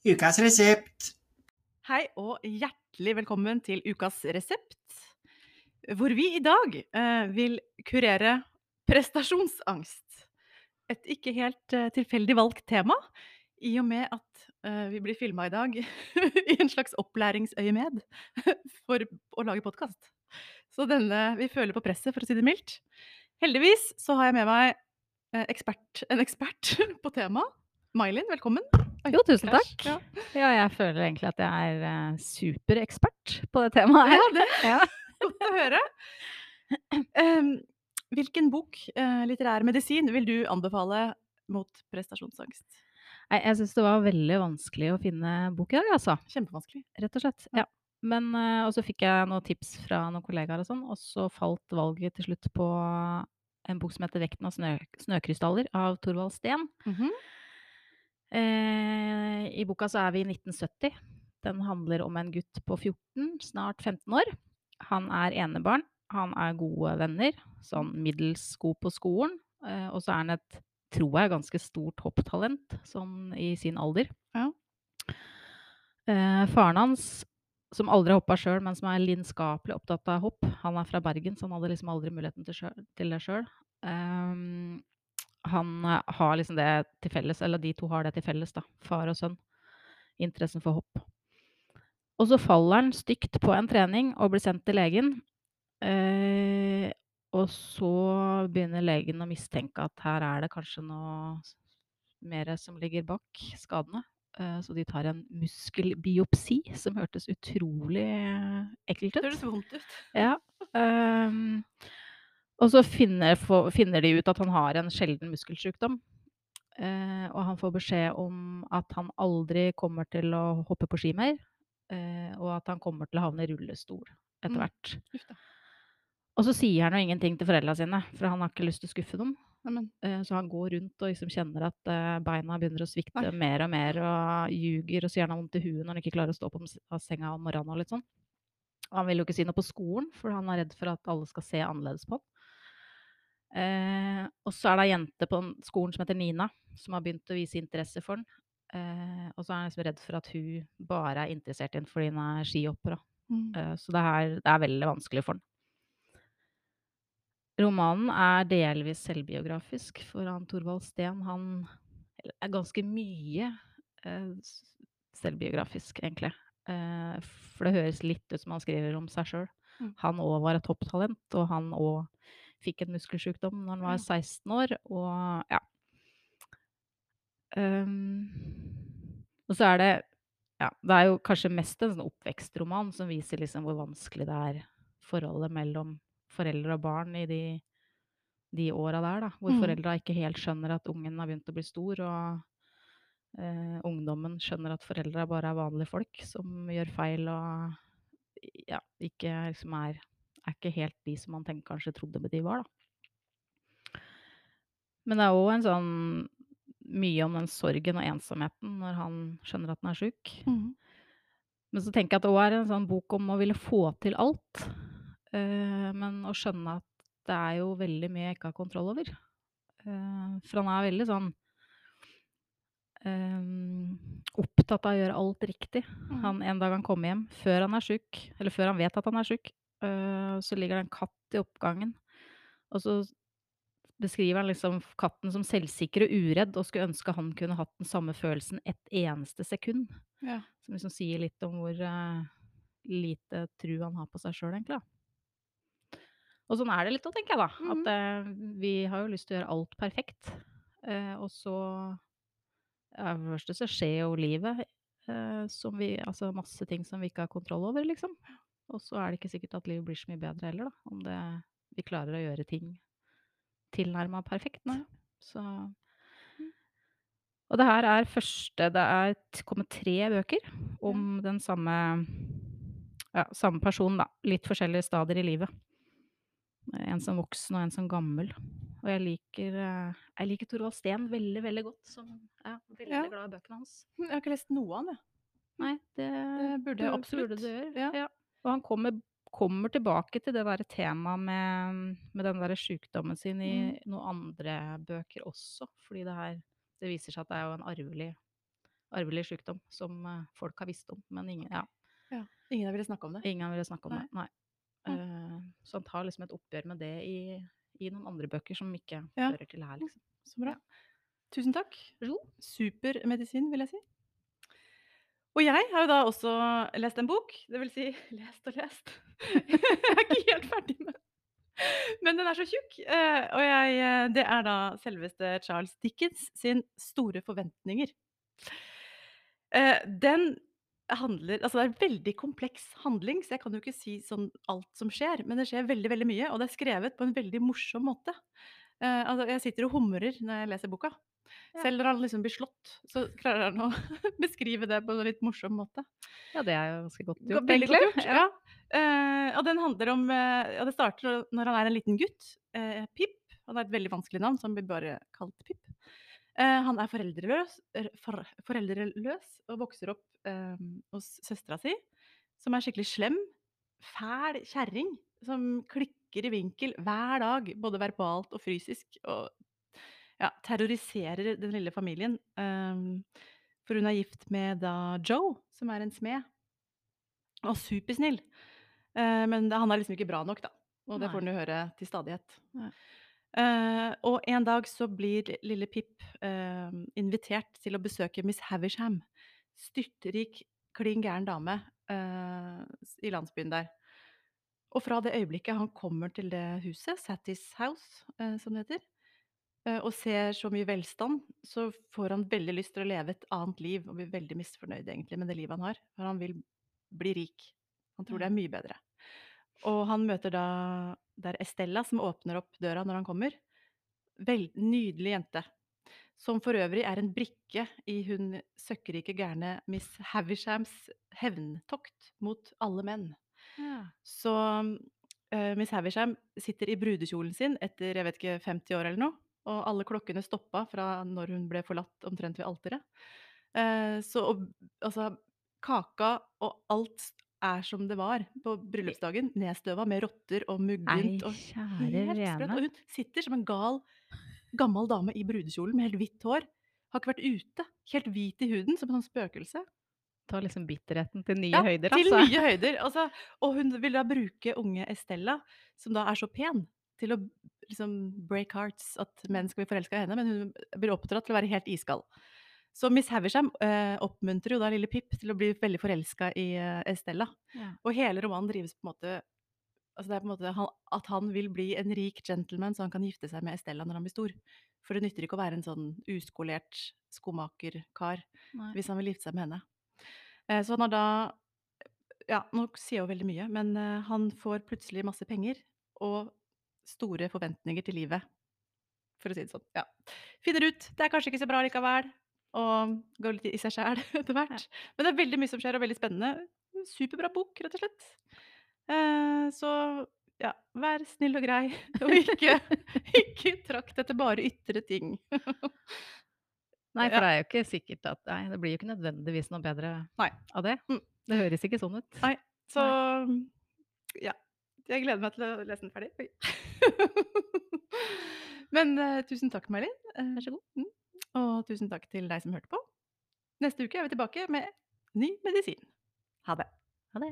Ukas resept. Hei og hjertelig velkommen til ukas resept, hvor vi i dag eh, vil kurere prestasjonsangst. Et ikke helt eh, tilfeldig valgt tema, i og med at eh, vi blir filma i dag i en slags opplæringsøyemed for å lage podkast. Så denne Vi føler på presset, for å si det mildt. Heldigvis så har jeg med meg eh, ekspert, en ekspert på temaet. May-Linn, velkommen. Jo, tusen takk. Ja. Ja, jeg føler egentlig at jeg er eh, superekspert på det temaet her. Ja, det Ja. godt å høre. Um, hvilken bok, uh, litterær medisin, vil du anbefale mot prestasjonsangst? Nei, jeg syns det var veldig vanskelig å finne bok i dag, altså. Kjempevanskelig. Rett og slett. Ja. Men uh, Og så fikk jeg noen tips fra noen kollegaer og sånn, og så falt valget til slutt på en bok som heter 'Vekten av snø snøkrystaller' av Thorvald Steen. Mhm. Eh, I boka så er vi i 1970. Den handler om en gutt på 14, snart 15 år. Han er enebarn. Han er gode venner, sånn middels god på skolen. Eh, og så er han et, tror jeg, ganske stort hopptalent sånn i sin alder. Ja. Eh, faren hans, som aldri hoppa sjøl, men som er lidenskapelig opptatt av hopp, han er fra Bergen, så han hadde liksom aldri muligheten til, selv, til det sjøl. Um, han eh, har liksom det til felles, eller de to har det til felles, da, far og sønn. Interessen for hopp. Og så faller han stygt på en trening og blir sendt til legen. Eh, og så begynner legen å mistenke at her er det kanskje noe mer som ligger bak skadene. Eh, så de tar en muskelbiopsi, som hørtes utrolig ekkelt ekkelt Det ut. høres vondt ut. Ja. ehm, og så finner, for, finner de ut at han har en sjelden muskelsykdom. Eh, og han får beskjed om at han aldri kommer til å hoppe på ski mer. Eh, og at han kommer til å havne i rullestol etter Mm. hvert. Mm. Og så sier han jo ingenting til foreldra sine, for han har ikke lyst til å skuffe dem. Eh, Så han går rundt og liksom kjenner at eh, beina begynner å svikte Nei. mer og mer, og ljuger og sier han har vondt i huet når han ikke klarer å stå av senga om morgenen. og litt sånn. Og Han vil jo ikke si noe på skolen, for han er redd for at alle skal se annerledes på han. Eh, og så er det ei jente på skolen som heter Nina, som har begynt å vise interesse for den. Eh, og så er han liksom redd for at hun bare er interessert i den fordi hun er skihopper. mm. Eh, Så det er, det er veldig vanskelig for den. Romanen er delvis selvbiografisk, for han Thorvald Steen han er ganske mye eh, selvbiografisk, egentlig. Eh, for det høres litt ut som han skriver om seg sjøl. Mm. Han òg var et topptalent, og han òg fikk en muskelsykdom når han var 16 år, og ja. Um, og så er det ja, det er jo kanskje mest en sånn oppvekstroman som viser liksom hvor vanskelig det er forholdet mellom foreldre og barn i de, de åra der, da. Hvor Mm. foreldra ikke helt skjønner at ungen har begynt å bli stor, og eh, ungdommen skjønner at foreldra bare er vanlige folk som gjør feil og ja, ikke liksom er, er ikke helt de som man tenker kanskje trodde de var, da. Men det er òg en sånn mye om den sorgen og ensomheten når han skjønner at han er sjuk. Mhm. Men så tenker jeg at det òg er en sånn bok om å ville få til alt. Uh, men å skjønne at det er jo veldig mye jeg ikke har kontroll over. Uh, for han er veldig sånn eh, opptatt av å gjøre alt riktig. Mhm. Han, en dag han kommer hjem, før han er sjuk, eller før han vet at han er sjuk, eh, så ligger det en katt i oppgangen. Og så beskriver han liksom katten som selvsikker og uredd, og skulle ønske han kunne hatt den samme følelsen et eneste sekund. Ja. Som liksom sier litt om hvor uh, lite tru han har på seg sjøl, egentlig. Og sånn er det litt òg, tenker jeg, da. Mhm. At uh, vi har jo lyst til å gjøre alt perfekt. Uh, og så ja, For det første så skjer jo livet eh, som vi Altså masse ting som vi ikke har kontroll over, liksom. Og så er det ikke sikkert at livet blir så mye bedre heller, da. Om det, vi klarer å gjøre ting tilnærma perfekt. Nei. Så Og det her er første Det er kommet tre bøker om den samme ja, samme person, da. Litt forskjellige stadier i livet. En som voksen og en som gammel. Og jeg liker, eh, jeg liker Torvald Steen veldig, veldig godt. Som, er veldig Ja. glad i bøkene hans. Jeg har ikke lest noe av det. Nei, det, Det burde jeg absolutt. Burde du gjøre. Ja. Ja. Og han kommer, kommer tilbake til det derre temaet med, med den derre sjukdommen sin i Mm. noen andre bøker også. Fordi det her det viser seg at det er jo en arvelig, arvelig sykdom som eh, folk har visst om, men ingen, ja, Ja. Ingen har villet snakke om det? ingen har villet snakke om Nei. det. Nei. Mm. Eh, så han tar liksom et oppgjør med det i, i noen andre bøker som ikke Ja. hører til her, liksom. Så bra. Tusen takk. Vær så. Super medisin, vil jeg si. Og jeg har jo da også lest en bok. Det vil si lest og lest. jeg er ikke helt ferdig med den. Men den er så tjukk. eh, Og jeg, eh, det er da selveste Charles Dickens sin 'Store forventninger'. Eh, Den handler Altså det er en veldig kompleks handling, så jeg kan jo ikke si sånn alt som skjer, men det skjer veldig, veldig mye, og det er skrevet på en veldig morsom måte. Altså jeg sitter og humrer når jeg leser boka. Ja. Selv når han liksom blir slått, så klarer han å beskrive det på en litt morsom måte. Ja, det er jo ganske godt gjort, Veldig godt gjort, ja. Eh, og den handler om eh, Ja, det starter når han er en liten gutt. eh, Pip. Han har et veldig vanskelig navn, så han blir bare kalt Pip. Eh, han er foreldreløs, for, foreldreløs og vokser opp eh, hos søstera si, som er skikkelig slem. Fæl kjerring som klikker i vinkel hver dag, både verbalt og fysisk. Og ja, terroriserer den lille familien. Um, for hun er gift med da Joe, som er en smed. Og supersnill. Uh, men det, han er liksom ikke bra nok, da. Og det får hun jo høre til stadighet. Nei. Eh, og en dag så blir lille Pip uh, invitert til å besøke Miss Havisham. Styrtrik, klin gæren dame eh, i landsbyen der. Og fra det øyeblikket han kommer til det huset, Sattis House, som det heter, og ser så mye velstand, så får han veldig lyst til å leve et annet liv, og blir veldig misfornøyd egentlig med det livet han har. For han vil bli rik. Han tror det er mye bedre. Og han møter da Det er Estella som åpner opp døra når han kommer. Vel, nydelig jente. Som for øvrig er en brikke i hun søkkrike gærne Miss Havishams hevntokt mot alle menn. Ja. Så uh, Miss Havisham sitter i brudekjolen sin etter jeg vet ikke, 50 år eller noe. Og alle klokkene stoppa fra når hun ble forlatt omtrent ved alteret. Eh, så altså Kaka og alt er som det var på bryllupsdagen. Nedstøva med rotter og muggent. og. Og hun sitter som en gal, gammel dame i brudekjolen med helt hvitt hår. Har ikke vært ute. Helt hvit i huden, som et sånt spøkelse. Ta liksom bitterheten til nye Ja, høyder, til altså. nye høyder. Altså, og hun vil da bruke unge Estella, som da er så pen, til å liksom break hearts. At menn skal bli forelska i henne, men hun blir oppdratt til å være helt iskald. Så Miss Havisham eh, oppmuntrer jo da lille Pip til å bli veldig forelska i eh, Estella. Ja. Og hele romanen drives på en måte Altså det er på en måte han, at han vil bli en rik gentleman, så han kan gifte seg med Estella når han blir stor. For det nytter ikke å være en sånn uskolert skomakerkar hvis han vil gifte seg med henne. Eh, så han har da Ja, nå sier jeg jo veldig mye, men eh, han får plutselig masse penger og store forventninger til livet. For å si det sånn. Ja. Finner ut det er kanskje ikke så bra likevel, og går litt i seg sjæl etter hvert. Men det er veldig mye som skjer, og veldig spennende. Superbra bok, rett og slett. Eh, så ja, vær snill og grei, og ikke, ikke trakt etter bare ytre ting. Nei, for det er jo ikke sikkert at Nei, det blir jo ikke nødvendigvis noe bedre Nei. av det. Mm. Det høres ikke sånn ut. Nei, så ja. Jeg gleder meg til å lese den ferdig. Men uh, tusen takk, May-Linn. Eh, Vær så god. mm. Og tusen takk til deg som hørte på. Neste uke er vi tilbake med ny medisin. Ha det.